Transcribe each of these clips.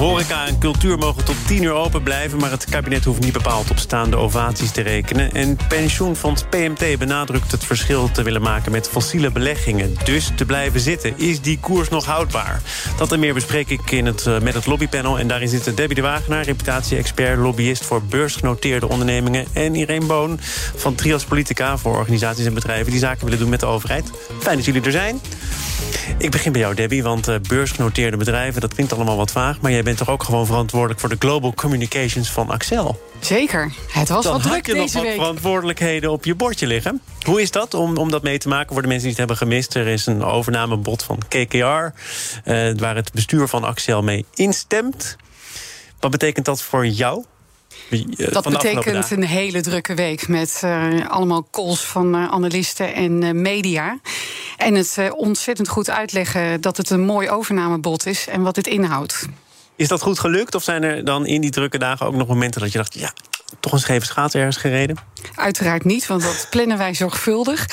Horeca en cultuur mogen tot 10 uur open blijven... maar het kabinet hoeft niet bepaald op staande ovaties te rekenen. En pensioenfonds PMT benadrukt het verschil te willen maken... met fossiele beleggingen, dus te blijven zitten. Is die koers nog houdbaar? Dat en meer bespreek ik in het, uh, met het lobbypanel. En daarin zitten Debbie de Wagenaar, reputatie-expert... lobbyist voor beursgenoteerde ondernemingen... en Irene Boon van Trias Politica voor organisaties en bedrijven... die zaken willen doen met de overheid. Fijn dat jullie er zijn. Ik begin bij jou, Debbie, want uh, beursgenoteerde bedrijven... dat klinkt allemaal wat vaag, maar toch ook gewoon verantwoordelijk... voor de Global Communications van Axel? Zeker. Het was Dan wat druk had je deze nog wat week. verantwoordelijkheden op je bordje liggen. Hoe is dat om, om dat mee te maken voor de mensen die het hebben gemist? Er is een overnamebod van KKR... eh, waar het bestuur van Axel mee instemt. Wat betekent dat voor jou? Eh, Dat betekent een hele drukke week met eh, allemaal calls van analisten en media. En het ontzettend goed uitleggen dat het een mooi overnamebod is en wat dit inhoudt. Is dat goed gelukt? Of zijn er dan in die drukke dagen ook nog momenten dat je dacht... ja, toch een scheve schaats ergens gereden? Uiteraard niet, want dat plannen wij zorgvuldig.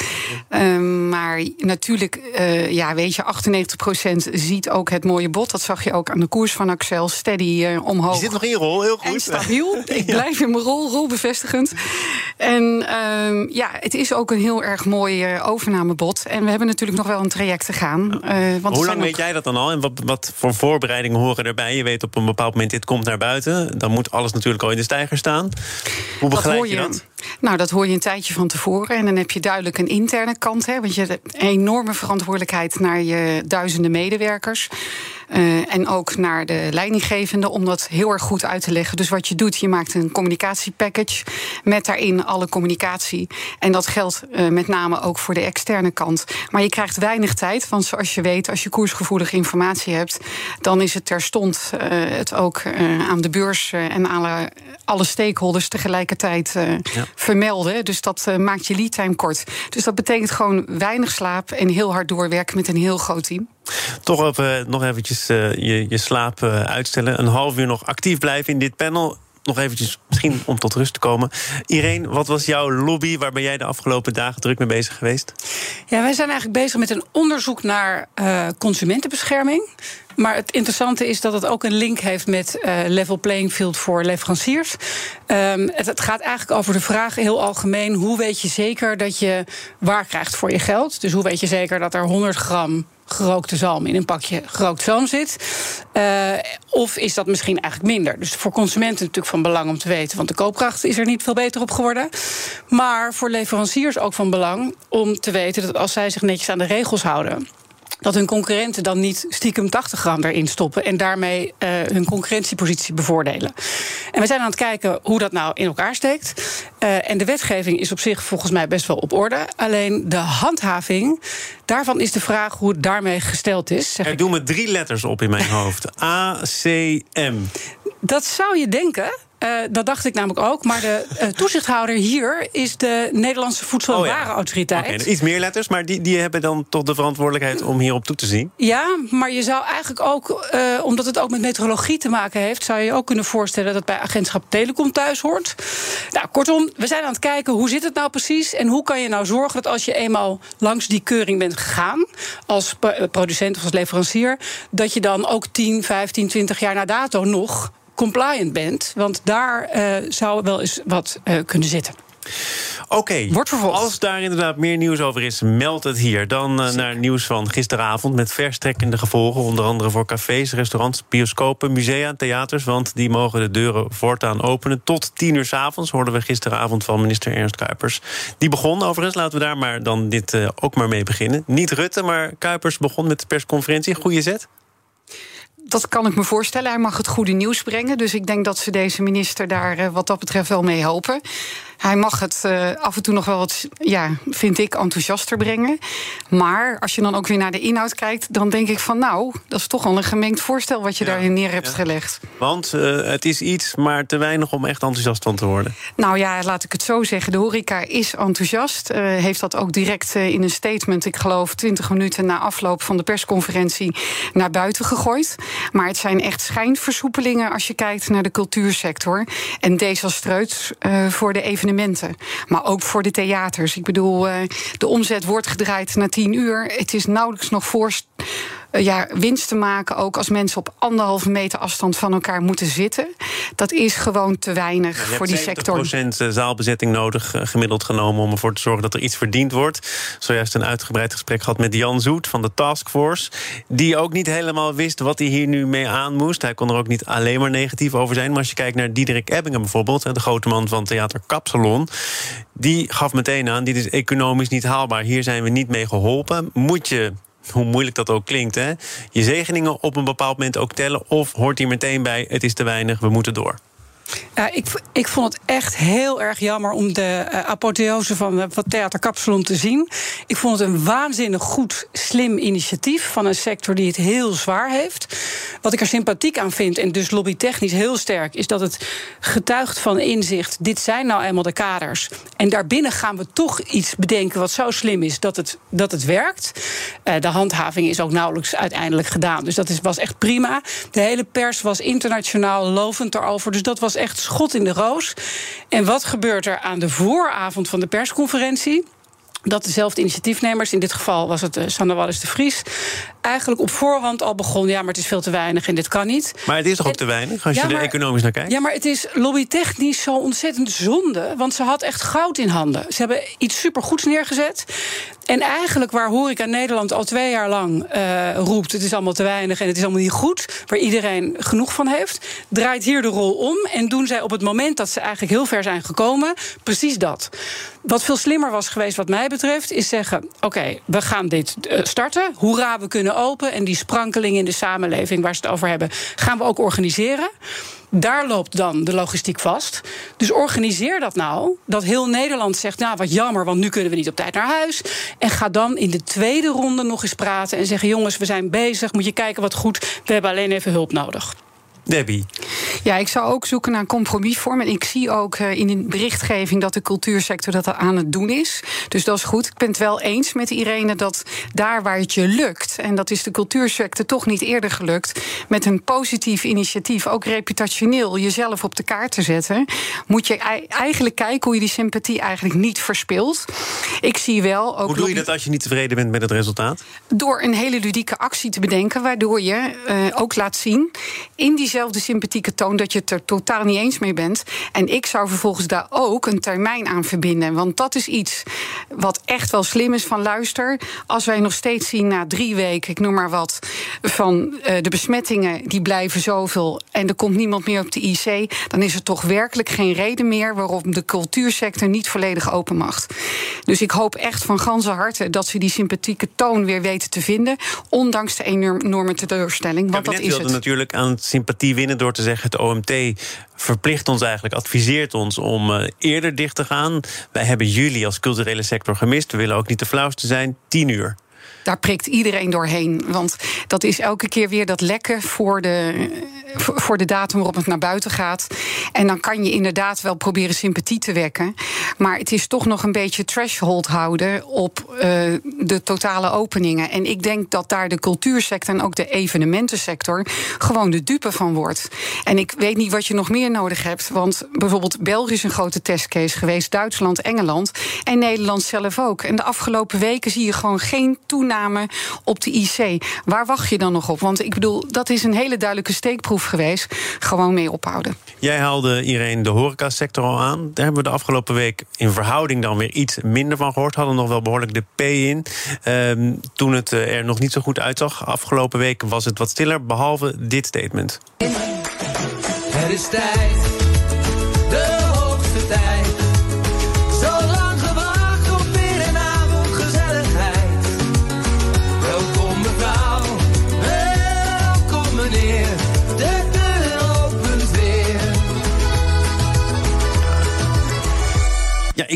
Ehm, maar natuurlijk, eh, ja, weet je, 98% ziet ook het mooie bod. Dat zag je ook aan de koers van Axel. Steady eh, omhoog. Je zit nog in je rol, heel goed. En stabiel. Ik blijf in mijn rol, rolbevestigend. En ehm, ja, het is ook een heel erg mooi eh, overnamebod. En we hebben natuurlijk nog wel een traject te gaan. eh, want Hoe lang weet jij dat dan al? En wat, wat voor voorbereidingen horen erbij? Je weet op een bepaald moment, dit komt naar buiten. Dan moet alles natuurlijk al in de stijger staan. Hoe begeleid je, dat? Nou, dat hoor je een tijdje van tevoren. En dan heb je duidelijk een interne kant. Hè, want je hebt een enorme verantwoordelijkheid naar je duizenden medewerkers. Eh, en ook naar de leidinggevende om dat heel erg goed uit te leggen. Dus wat je doet, je maakt een communicatiepackage met daarin alle communicatie. En dat geldt eh, met name ook voor de externe kant. Maar je krijgt weinig tijd, want zoals je weet, als je koersgevoelige informatie hebt, dan is het terstond eh, het ook aan de beurs en alle, alle stakeholders tegelijkertijd eh, vermelden. Dus dat eh, maakt je lead time kort. Dus dat betekent gewoon weinig slaap en heel hard doorwerken met een heel groot team. Toch even, nog eventjes eh, je, je slaap eh, uitstellen. Een half uur nog actief blijven in dit panel. Nog eventjes, misschien om tot rust te komen. Irene, wat was jouw lobby? Waar ben jij de afgelopen dagen druk mee bezig geweest? Ja, wij zijn eigenlijk bezig met een onderzoek naar eh, consumentenbescherming. Maar het interessante is dat het ook een link heeft met eh, level playing field voor leveranciers. Ehm, het, gaat eigenlijk over de vraag heel algemeen: hoe weet je zeker dat je waar krijgt voor je geld? Dus hoe weet je zeker dat er 100 gram gerookte zalm in een pakje gerookt zalm zit? Eh, of is dat misschien eigenlijk minder? Dus voor consumenten natuurlijk van belang om te weten, want de koopkracht is er niet veel beter op geworden. Maar voor leveranciers ook van belang om te weten dat als zij zich netjes aan de regels houden dat hun concurrenten dan niet stiekem 80 gram erin stoppen en daarmee eh, hun concurrentiepositie bevoordelen. En we zijn aan het kijken hoe dat nou in elkaar steekt. Eh, en de wetgeving is op zich volgens mij best wel op orde. Alleen de handhaving, daarvan is de vraag hoe het daarmee gesteld is. Zeg Er ik. doen me drie letters op in mijn hoofd. ACM. Dat zou je denken. Eh, dat dacht ik namelijk ook. Maar de eh, toezichthouder hier is de Nederlandse Voedsel- en Oh ja. Warenautoriteit. Iets meer letters, maar die, die hebben dan toch de verantwoordelijkheid om hierop toe te zien. Ja, maar je zou eigenlijk ook, eh, omdat het ook met meteorologie te maken heeft, zou je je ook kunnen voorstellen dat bij agentschap Telecom thuis hoort. Nou, kortom, we zijn aan het kijken hoe zit het nou precies en hoe kan je nou zorgen dat als je eenmaal langs die keuring bent gegaan, als pro- producent of als leverancier, dat je dan ook 10, 15, 20 jaar na dato nog compliant bent. Want daar eh, zou wel eens wat eh, kunnen zitten. Oké, als daar inderdaad meer nieuws over is, meld het hier. Dan eh, naar nieuws van gisteravond met verstrekkende gevolgen. Onder andere voor cafés, restaurants, bioscopen, musea en theaters. Want die mogen de deuren voortaan openen tot tien uur s avonds. Hoorden we gisteravond van minister Ernst Kuipers. Die begon overigens, laten we daar maar dan dit ook maar mee beginnen. Niet Rutte, maar Kuipers begon met de persconferentie. Goeie zet. Dat kan ik me voorstellen. Hij mag het goede nieuws brengen. Dus ik denk dat ze deze minister daar eh, wat dat betreft wel mee helpen. Hij mag het uh, af en toe nog wel wat, ja, vind ik, enthousiaster brengen. Maar als je dan ook weer naar de inhoud kijkt, dan denk ik van nou, dat is toch al een gemengd voorstel wat je ja, daarin neer hebt ja. gelegd. Want uh, het is iets, maar te weinig om echt enthousiast van te worden. Nou ja, laat ik het zo zeggen. De horeca is enthousiast. Uh, heeft dat ook direct in een statement, ik geloof 20 minuten na afloop van de persconferentie, naar buiten gegooid. Maar het zijn echt schijnversoepelingen als je kijkt naar de cultuursector. En desastreus voor de evenementen. Maar ook voor de theaters. Ik bedoel, uh, de omzet wordt gedraaid na tien uur. Het is nauwelijks nog voor ja, winst te maken, ook als mensen op anderhalve meter afstand van elkaar moeten zitten. Dat is gewoon te weinig ja, voor die sector. Je hebt zaalbezetting nodig, uh, gemiddeld genomen, om ervoor te zorgen dat er iets verdiend wordt. Zojuist een uitgebreid gesprek gehad met Jan Zoet van de Taskforce. Die ook niet helemaal wist wat hij hier nu mee aan moest. Hij kon er ook niet alleen maar negatief over zijn. Maar als je kijkt naar Diederik Ebbingen bijvoorbeeld, de grote man van Theater Kapsalon. Die gaf meteen aan: dit is economisch niet haalbaar. Hier zijn we niet mee geholpen. Moet je hoe moeilijk dat ook klinkt, hè, je zegeningen op een bepaald moment ook tellen? Of hoort hier meteen bij: het is te weinig, we moeten door? Ja, ik, ik vond het echt heel erg jammer om de uh, apotheose van, uh, van Theater Kapsalon te zien. Ik vond het een waanzinnig goed, slim initiatief van een sector die het heel zwaar heeft. Wat ik er sympathiek aan vind, en dus lobbytechnisch heel sterk, is dat het getuigt van inzicht. Dit zijn nou eenmaal de kaders. En daarbinnen gaan we toch iets bedenken wat zo slim is dat het, dat het werkt. De handhaving is ook nauwelijks uiteindelijk gedaan. Dus dat is, was echt prima. De hele pers was internationaal lovend erover. Dus dat was echt schot in de roos. En wat gebeurt er aan de vooravond van de persconferentie? dat dezelfde initiatiefnemers, in dit geval was het uh, Sander Wallis de Vries, eigenlijk op voorhand al begon, ja, maar het is veel te weinig en dit kan niet. Maar het is toch ook te weinig als ja, je er economisch naar kijkt? Ja, maar het is lobbytechnisch zo ontzettend zonde, want ze had echt goud in handen. Ze hebben iets supergoeds neergezet. En eigenlijk waar Horeca Nederland al twee jaar lang uh, roept... het is allemaal te weinig en het is allemaal niet goed... waar iedereen genoeg van heeft, draait hier de rol om... en doen zij op het moment dat ze eigenlijk heel ver zijn gekomen... precies dat. Wat veel slimmer was geweest wat mij betreft... is zeggen, oké, okay, we gaan dit uh, starten. Hoera, we kunnen open. En die sprankeling in de samenleving waar ze het over hebben... gaan we ook organiseren. Daar loopt dan de logistiek vast. Dus organiseer dat nou. Dat heel Nederland zegt, nou wat jammer, want nu kunnen we niet op tijd naar huis. En ga dan in de tweede ronde nog eens praten en zeggen: jongens, we zijn bezig. Moet je kijken wat goed. We hebben alleen even hulp nodig. Debbie. Ja, ik zou ook zoeken naar een compromisvorm. En ik zie ook uh, in de berichtgeving dat de cultuursector dat aan het doen is. Dus dat is goed. Ik ben het wel eens met Irene dat daar waar het je lukt, en dat is de cultuursector toch niet eerder gelukt, met een positief initiatief, ook reputationeel, jezelf op de kaart te zetten, moet je eigenlijk kijken hoe je die sympathie eigenlijk niet verspilt. Ik zie wel ook. Hoe doe je dat als je niet tevreden bent met het resultaat? Door een hele ludieke actie te bedenken, waardoor je uh, ook laat zien in die diezelfde sympathieke toon dat je het er totaal niet eens mee bent. En ik zou vervolgens daar ook een termijn aan verbinden. Want dat is iets wat echt wel slim is van luister. Als wij nog steeds zien na drie weken, ik noem maar wat, van uh, de besmettingen die blijven zoveel en er komt niemand meer op de IC, dan is er toch werkelijk geen reden meer waarom de cultuursector niet volledig open mag. Dus ik hoop echt van ganse harte dat ze die sympathieke toon weer weten te vinden, ondanks de enorme teleurstelling. Want dat is het. natuurlijk aan sympathie winnen door te zeggen: het OMT verplicht ons eigenlijk, adviseert ons om uh, eerder dicht te gaan. Wij hebben jullie als culturele sector gemist. We willen ook niet de flauwste zijn. Tien uur daar prikt iedereen doorheen. Want dat is elke keer weer dat lekken voor de, voor de datum waarop het naar buiten gaat. En dan kan je inderdaad wel proberen sympathie te wekken. Maar het is toch nog een beetje threshold houden op uh, de totale openingen. En ik denk dat daar de cultuursector en ook de evenementensector gewoon de dupe van wordt. En ik weet niet wat je nog meer nodig hebt. Want bijvoorbeeld België is een grote testcase geweest, Duitsland, Engeland en Nederland zelf ook. En de afgelopen weken zie je gewoon geen toename op de IC. Waar wacht je dan nog op? Want ik bedoel, dat is een hele duidelijke steekproef geweest. Gewoon mee ophouden. Jij haalde iedereen de horecasector al aan. Daar hebben we de afgelopen week in verhouding dan weer iets minder van gehoord. Hadden nog wel behoorlijk de P in. Um, toen het eh, er nog niet zo goed uitzag. Afgelopen week was het wat stiller, behalve dit statement. Het is tijd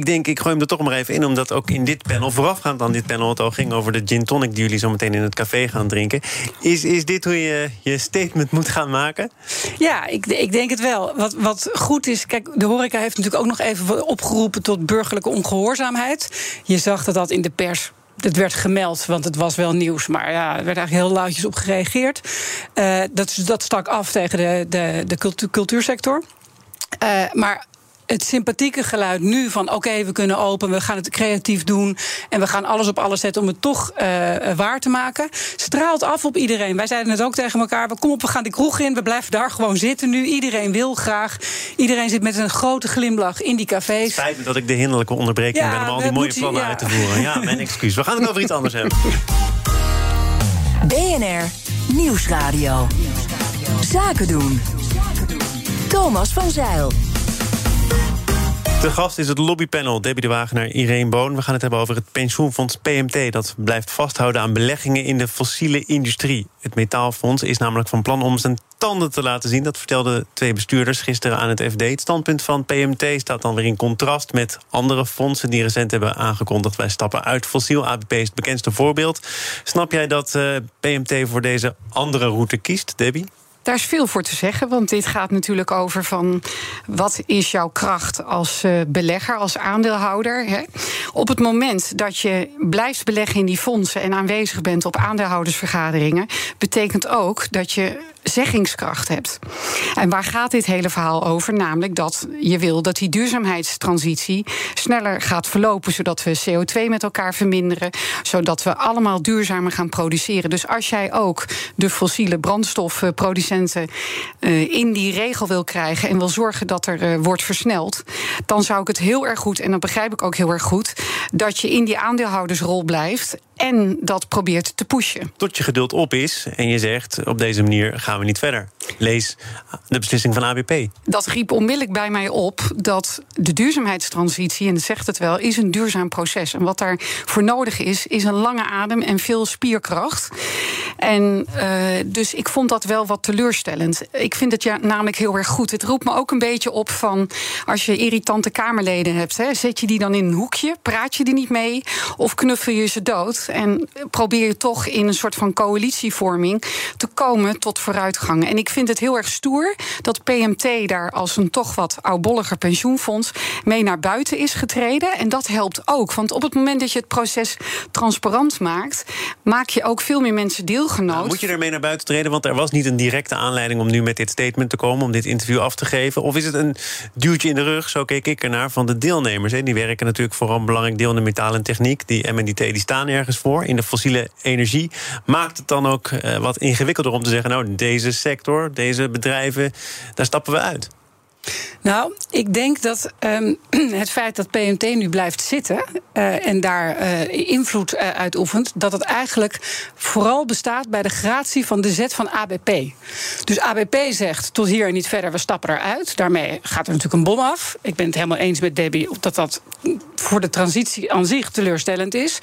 denk, ik gooi hem er toch maar even in, omdat ook in dit panel, voorafgaand aan dit panel, het al ging over de gin tonic die jullie zo meteen in het café gaan drinken. Is, is dit hoe je je statement moet gaan maken? Ja, ik, ik denk het wel. Wat, wat goed is, kijk, de horeca heeft natuurlijk ook nog even opgeroepen tot burgerlijke ongehoorzaamheid. Je zag dat dat in de pers het werd gemeld, want het was wel nieuws. Maar ja, er werd eigenlijk heel lauwtjes op gereageerd. Uh, dat, dat stak af tegen de, de, de cultuursector. Uh, maar het sympathieke geluid nu van oké, we kunnen open, we gaan het creatief doen en we gaan alles op alles zetten om het toch uh, waar te maken, straalt af op iedereen. Wij zeiden het ook tegen elkaar, we kom op, we gaan de kroeg in, we blijven daar gewoon zitten nu. Iedereen wil graag. Iedereen zit met een grote glimlach in die cafés. Spijt me dat ik de hinderlijke onderbreking ja, ben om al die mooie plannen ja. uit te voeren. Ja, mijn excuus. We gaan het over iets anders hebben. BNR Nieuwsradio. Zaken doen. Thomas van Zeil. De gast is het lobbypanel Debbie de Wagenaar, Irene Boon. We gaan het hebben over het pensioenfonds PMT. Dat blijft vasthouden aan beleggingen in de fossiele industrie. Het metaalfonds is namelijk van plan om zijn tanden te laten zien. Dat vertelden twee bestuurders gisteren aan het FD. Het standpunt van PMT staat dan weer in contrast met andere fondsen die recent hebben aangekondigd. Wij stappen uit fossiel. ABP is het bekendste voorbeeld. Snap jij dat eh, PMT voor deze andere route kiest, Debbie? Daar is veel voor te zeggen, want dit gaat natuurlijk over van wat is jouw kracht als uh, belegger, als aandeelhouder. Hè? Op het moment dat je blijft beleggen in die fondsen en aanwezig bent op aandeelhoudersvergaderingen, betekent ook dat je zeggingskracht hebt. En waar gaat dit hele verhaal over? Namelijk dat je wil dat die duurzaamheidstransitie sneller gaat verlopen, zodat we CO2 met elkaar verminderen, zodat we allemaal duurzamer gaan produceren. Dus als jij ook de fossiele brandstofproducenten uh, in die regel wil krijgen en wil zorgen dat er uh, wordt versneld, dan zou ik het heel erg goed, en dat begrijp ik ook heel erg goed, dat je in die aandeelhoudersrol blijft en dat probeert te pushen. Tot je geduld op is en je zegt op deze manier gaan we niet verder. Lees de beslissing van ABP. Dat riep onmiddellijk bij mij op dat de duurzaamheidstransitie, en dat zegt het wel, is een duurzaam proces. En wat daarvoor nodig is, is een lange adem en veel spierkracht. En uh, dus ik vond dat wel wat teleurstellend. Ik vind het ja, namelijk heel erg goed. Het roept me ook een beetje op van als je irritante Kamerleden hebt, hè, zet je die dan in een hoekje, praat je die niet mee of knuffel je ze dood en probeer je toch in een soort van coalitievorming te komen tot vooruitgang. En ik vind het heel erg stoer dat PMT daar als een toch wat oudbolliger pensioenfonds mee naar buiten is getreden. En dat helpt ook. Want op het moment dat je het proces transparant maakt, maak je ook veel meer mensen deelgenoot. Nou, moet je ermee naar buiten treden? Want er was niet een directe aanleiding om nu met dit statement te komen, om dit interview af te geven. Of is het een duwtje in de rug, zo keek ik ernaar, van de deelnemers? Hè? Die werken natuurlijk vooral belangrijk de metaal en techniek. Die MNDT die staan ergens voor in de fossiele energie. Maakt het dan ook uh, wat ingewikkelder om te zeggen: nou, deze sector, deze bedrijven, daar stappen we uit? Nou, ik denk dat um, het feit dat PMT nu blijft zitten uh, en daar uh, invloed uh, uitoefent, dat het eigenlijk vooral bestaat bij de gratie van de zet van ABP. Dus ABP zegt tot hier en niet verder, we stappen eruit. Daarmee gaat er natuurlijk een bom af. Ik ben het helemaal eens met Debbie dat dat voor de transitie aan zich teleurstellend is.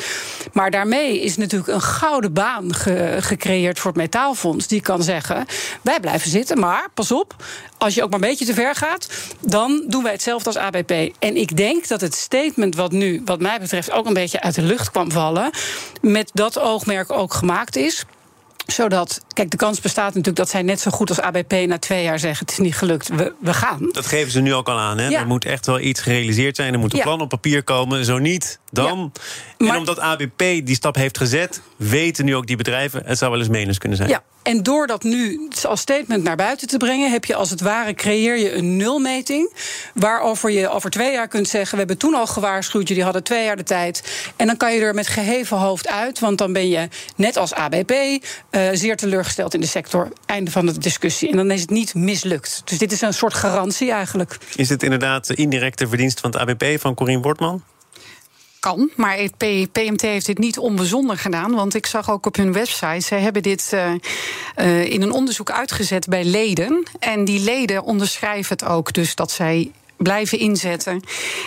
Maar daarmee is natuurlijk een gouden baan ge gecreëerd voor het metaalfonds. Die kan zeggen: wij blijven zitten, maar pas op, als je ook maar een beetje te ver gaat, dan doen wij hetzelfde als ABP. En ik denk dat het statement wat nu, wat mij betreft, ook een beetje uit de lucht kwam vallen, met dat oogmerk ook gemaakt is zodat, kijk, de kans bestaat natuurlijk dat zij net zo goed als ABP na twee jaar zeggen: het is niet gelukt, we, we gaan. Dat geven ze nu ook al aan. Hè? Er moet echt wel iets gerealiseerd zijn. Er moet een plan op papier komen. Zo niet, dan. En omdat ABP die stap heeft gezet, weten nu ook die bedrijven: het zou wel eens menens kunnen zijn. Ja. En door dat nu als statement naar buiten te brengen, heb je als het ware creëer je een nulmeting. Waarover je over twee jaar kunt zeggen: We hebben toen al gewaarschuwd, jullie hadden twee jaar de tijd. En dan kan je er met geheven hoofd uit, want dan ben je net als ABP uh, zeer teleurgesteld in de sector. Einde van de discussie. En dan is het niet mislukt. Dus dit is een soort garantie eigenlijk. Is het inderdaad de indirecte verdienst van het ABP van Corien Wortman? Kan. Maar het PMT heeft dit niet onbezonder gedaan. Want ik zag ook op hun website, ze hebben dit uh, uh, in een onderzoek uitgezet bij leden. En die leden onderschrijven het ook. Dus dat zij blijven inzetten.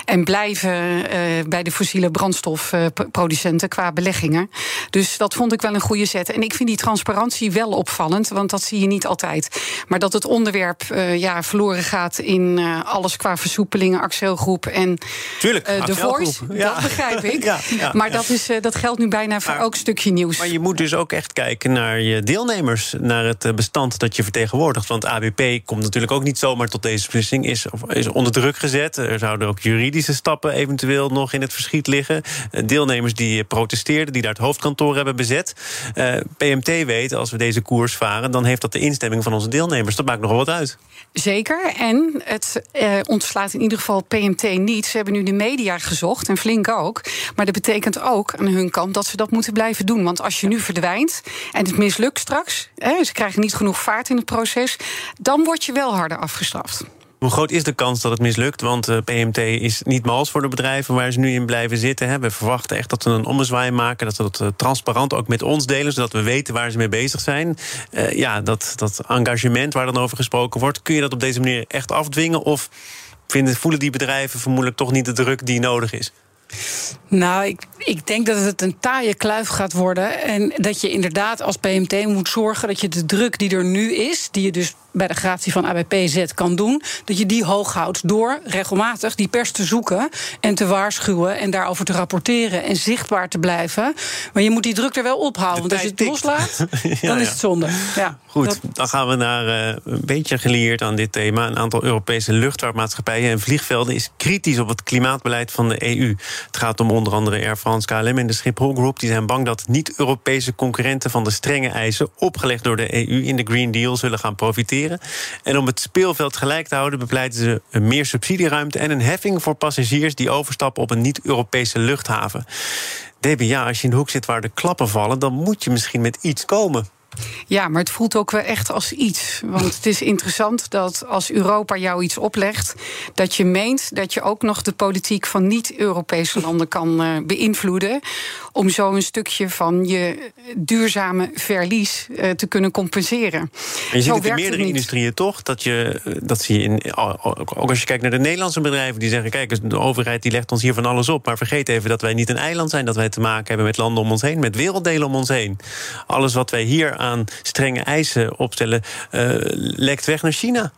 En blijven uh, bij de fossiele brandstofproducenten qua beleggingen. Dus dat vond ik wel een goede zet. En ik vind die transparantie wel opvallend, want dat zie je niet altijd. Maar dat het onderwerp uh, ja, verloren gaat in uh, alles qua versoepelingen, Axel Groep en Tuurlijk, de Voice. Ja. Dat begrijp ik. ja, ja, maar Dat, is, dat geldt nu bijna voor elk stukje nieuws. Maar je moet dus ook echt kijken naar je deelnemers, naar het bestand dat je vertegenwoordigt. Want ABP komt natuurlijk ook niet zomaar tot deze beslissing, is, is onder druk gezet. Er zouden ook juridische stappen eventueel nog in het verschiet liggen. Deelnemers die protesteerden, die daar het hoofdkantoor hebben bezet. Uh, PMT weet, als we deze koers varen, dan heeft dat de instemming van onze deelnemers. Dat maakt nogal wat uit. Zeker. En het eh, ontslaat in ieder geval PMT niet. Ze hebben nu de media gezocht, en flink ook. Maar dat betekent ook aan hun kant dat ze dat moeten blijven doen. Want als je nu verdwijnt en het mislukt straks, hè, ze krijgen niet genoeg vaart in het proces, dan word je wel harder afgestraft. Hoe groot is de kans dat het mislukt? Want eh, PMT is niet mals voor de bedrijven waar ze nu in blijven zitten. Hè. We verwachten echt dat ze een ommezwaai maken. Dat ze dat uh, transparant ook met ons delen, zodat we weten waar ze mee bezig zijn. Uh, ja, dat, dat engagement waar dan over gesproken wordt, kun je dat op deze manier echt afdwingen? Of vinden, voelen die bedrijven vermoedelijk toch niet de druk die nodig is? Nou, ik, ik denk dat het een taaie kluif gaat worden. En dat je inderdaad als PMT moet zorgen dat je de druk die er nu is, die je dus bij de gratie van ABPZ kan doen, dat je die hoog houdt door regelmatig die pers te zoeken en te waarschuwen en daarover te rapporteren en zichtbaar te blijven. Maar je moet die druk er wel ophouden, want als je het loslaat, dan is het zonde. Ja, Goed, dan gaan we naar uh, een beetje geleerd aan dit thema. Een aantal Europese luchtvaartmaatschappijen en vliegvelden is kritisch op het klimaatbeleid van de EU. Het gaat om onder andere Air France, KLM en de Schiphol Group. Die zijn bang dat niet-Europese concurrenten van de strenge eisen opgelegd door de EU in de Green Deal zullen gaan profiteren. En om het speelveld gelijk te houden, bepleiten ze meer subsidieruimte en een heffing voor passagiers die overstappen op een niet-Europese luchthaven. Ja, als je in de hoek zit waar de klappen vallen, dan moet je misschien met iets komen. Ja, maar het voelt ook wel echt als iets. Want het is interessant dat als Europa jou iets oplegt, dat je meent dat je ook nog de politiek van niet-Europese landen kan uh, beïnvloeden. Om zo een stukje van je duurzame verlies uh, te kunnen compenseren. En je ziet het in meerdere industrieën toch? Dat, je, eh, dat zie je in, ook als je kijkt naar de Nederlandse bedrijven die zeggen: kijk, de overheid die legt ons hier van alles op. Maar vergeet even dat wij niet een eiland zijn, dat wij te maken hebben met landen om ons heen, met werelddelen om ons heen. Alles wat wij hier aan strenge eisen opstellen, uh, lekt weg naar China.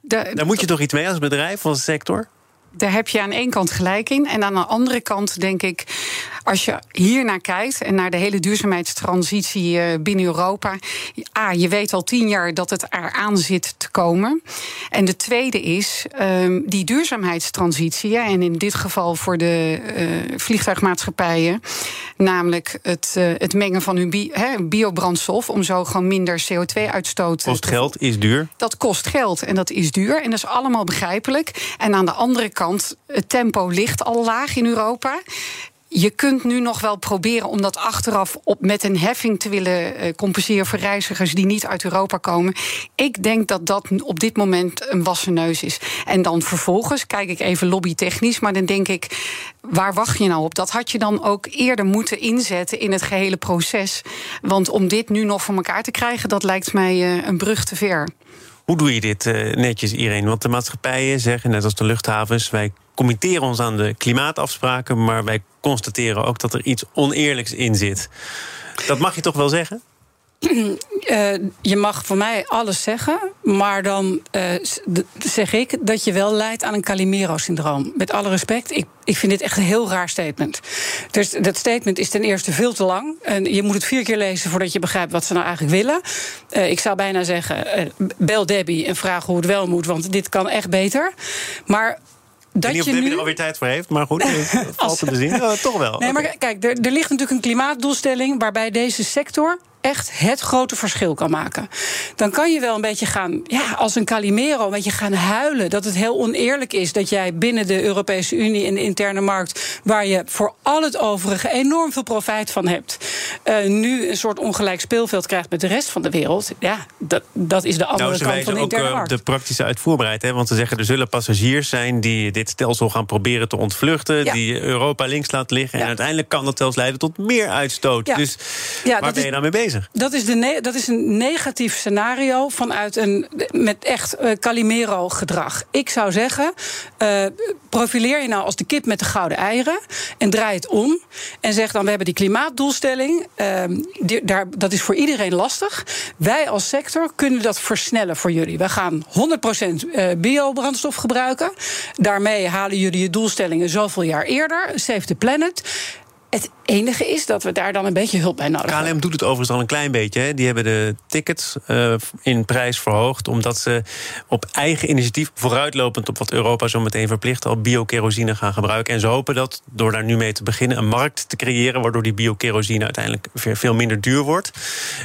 Daar moet je toch iets mee als bedrijf, als sector? Daar heb je aan één kant gelijk in. En aan de andere kant denk ik, als je hier naar kijkt en naar de hele duurzaamheidstransitie eh, binnen Europa. A, je weet al tien jaar dat het eraan zit te komen. En de tweede is um, die duurzaamheidstransitie. En in dit geval voor de uh, vliegtuigmaatschappijen. Namelijk het, uh, het mengen van hun bi biobrandstof. Om zo gewoon minder CO2-uitstoot te Kost geld, is duur. Dat kost geld en dat is duur. En dat is allemaal begrijpelijk. En aan de andere kant, het tempo ligt al laag in Europa je kunt nu nog wel proberen om dat achteraf op, met een heffing te willen uh, compenseren voor reizigers die niet uit Europa komen. Ik denk dat dat op dit moment een wassen neus is. En dan vervolgens kijk ik even lobbytechnisch, maar dan denk ik, waar wacht je nou op? Dat had je dan ook eerder moeten inzetten in het gehele proces. Want om dit nu nog voor elkaar te krijgen, dat lijkt mij uh, een brug te ver. Hoe doe je dit uh, netjes, Irene? Want de maatschappijen zeggen, net als de luchthavens, wij committeren ons aan de klimaatafspraken, maar wij constateren ook dat er iets oneerlijks in zit. Dat mag je toch wel zeggen? Uh, je mag voor mij alles zeggen, maar dan uh, zeg ik dat je wel leidt aan een Calimero-syndroom. Met alle respect, ik, ik vind dit echt een heel raar statement. Dus dat statement is ten eerste veel te lang. En je moet het vier keer lezen voordat je begrijpt wat ze nou eigenlijk willen. Uh, ik zou bijna zeggen, bel Debbie en vraag hoe het wel moet, want dit kan echt beter. Maar dat niet of Debbie er alweer tijd voor heeft, maar goed, valt te bezien. Ja, toch wel. Nee, maar kijk, er, er ligt natuurlijk een klimaatdoelstelling waarbij deze sector echt het grote verschil kan maken. Dan kan je wel een beetje gaan, ja, als een Calimero, een beetje gaan huilen. Dat het heel oneerlijk is dat jij binnen de Europese Unie en de interne markt, waar je voor al het overige enorm veel profijt van hebt, uh, nu een soort ongelijk speelveld krijgt met de rest van de wereld. Ja, dat, dat is de andere nou, kant van de interne ook, markt. De praktische uitvoerbaarheid, hè, want ze zeggen er zullen passagiers zijn die dit stelsel gaan proberen te ontvluchten, die Europa links laten liggen. En uiteindelijk kan dat zelfs leiden tot meer uitstoot. Dus waar ben je nou mee bezig? Dat is, de dat is een negatief scenario vanuit een met echt uh, Calimero-gedrag. Ik zou zeggen, uh, profileer je nou als de kip met de gouden eieren en draai het om en zeg dan: we hebben die klimaatdoelstelling. Uh, die, daar, dat is voor iedereen lastig. Wij als sector kunnen dat versnellen voor jullie. We gaan 100% biobrandstof gebruiken. Daarmee halen jullie je doelstellingen zoveel jaar eerder. Save the planet. Het enige is dat we daar dan een beetje hulp bij nodig hebben. KLM doet het overigens al een klein beetje. Hè. Die hebben de tickets uh, in prijs verhoogd... omdat ze op eigen initiatief, vooruitlopend op wat Europa zo meteen verplicht... al biokerosine gaan gebruiken. En ze hopen dat, door daar nu mee te beginnen... een markt te creëren waardoor die biokerosine uiteindelijk veel minder duur wordt.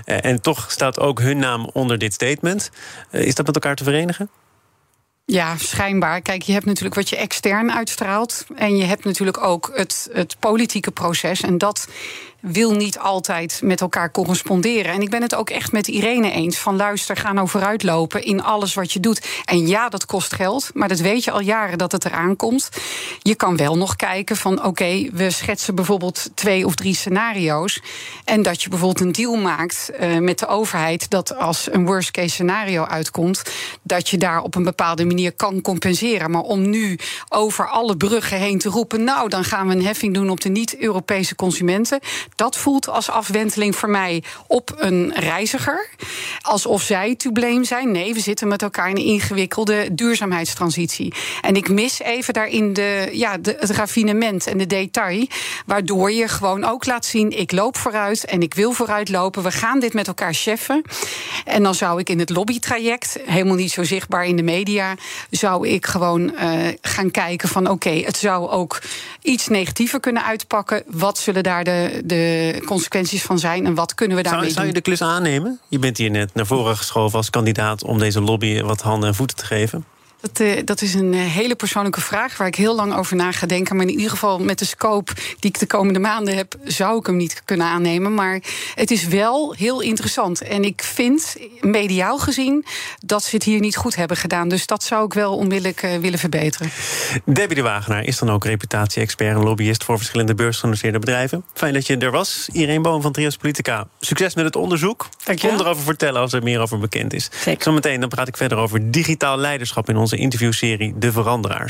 Uh, en toch staat ook hun naam onder dit statement. Uh, is dat met elkaar te verenigen? Ja, schijnbaar. Kijk, je hebt natuurlijk wat je extern uitstraalt. En je hebt natuurlijk ook het, het politieke proces. En dat wil niet altijd met elkaar corresponderen. En ik ben het ook echt met Irene eens. Van luister, ga nou vooruitlopen in alles wat je doet. En ja, dat kost geld. Maar dat weet je al jaren dat het eraan komt. Je kan wel nog kijken van oké, we schetsen bijvoorbeeld twee of drie scenario's. En dat je bijvoorbeeld een deal maakt uh, met de overheid. Dat als een worst case scenario uitkomt. Dat je daar op een bepaalde manier kan compenseren. Maar om nu over alle bruggen heen te roepen. Nou, dan gaan we een heffing doen op de niet-Europese consumenten dat voelt als afwenteling voor mij op een reiziger. Alsof zij to blame zijn. Nee, we zitten met elkaar in een ingewikkelde duurzaamheidstransitie. En ik mis even daarin de, ja, de, het raffinement en de detail. Waardoor je gewoon ook laat zien: ik loop vooruit en ik wil vooruit lopen. We gaan dit met elkaar cheffen. En dan zou ik in het lobbytraject, helemaal niet zo zichtbaar in de media, zou ik gewoon uh, gaan kijken van oké, het zou ook iets negatiever kunnen uitpakken. Wat zullen daar de, de consequenties van zijn en wat kunnen we daarmee zou, doen. Zou je de klus aannemen? Je bent hier net naar voren geschoven als kandidaat om deze lobby wat handen en voeten te geven. Dat, uh, dat, is een uh, hele persoonlijke vraag waar ik heel lang over na ga denken. Maar in ieder geval met de scope die ik de komende maanden heb, zou ik hem niet kunnen aannemen. Maar het is wel heel interessant. En ik vind, mediaal gezien, dat ze het hier niet goed hebben gedaan. Dus dat zou ik wel onmiddellijk uh, willen verbeteren. Debbie de Wagenaar is dan ook reputatie-expert en lobbyist voor verschillende beursgenoteerde bedrijven. Fijn dat je er was. Irene Boom van Trias Politica. Succes met het onderzoek. Kom erover vertellen als er meer over bekend is. Zeker. Zometeen dan praat ik verder over digitaal leiderschap in onze interviewserie De Veranderaars.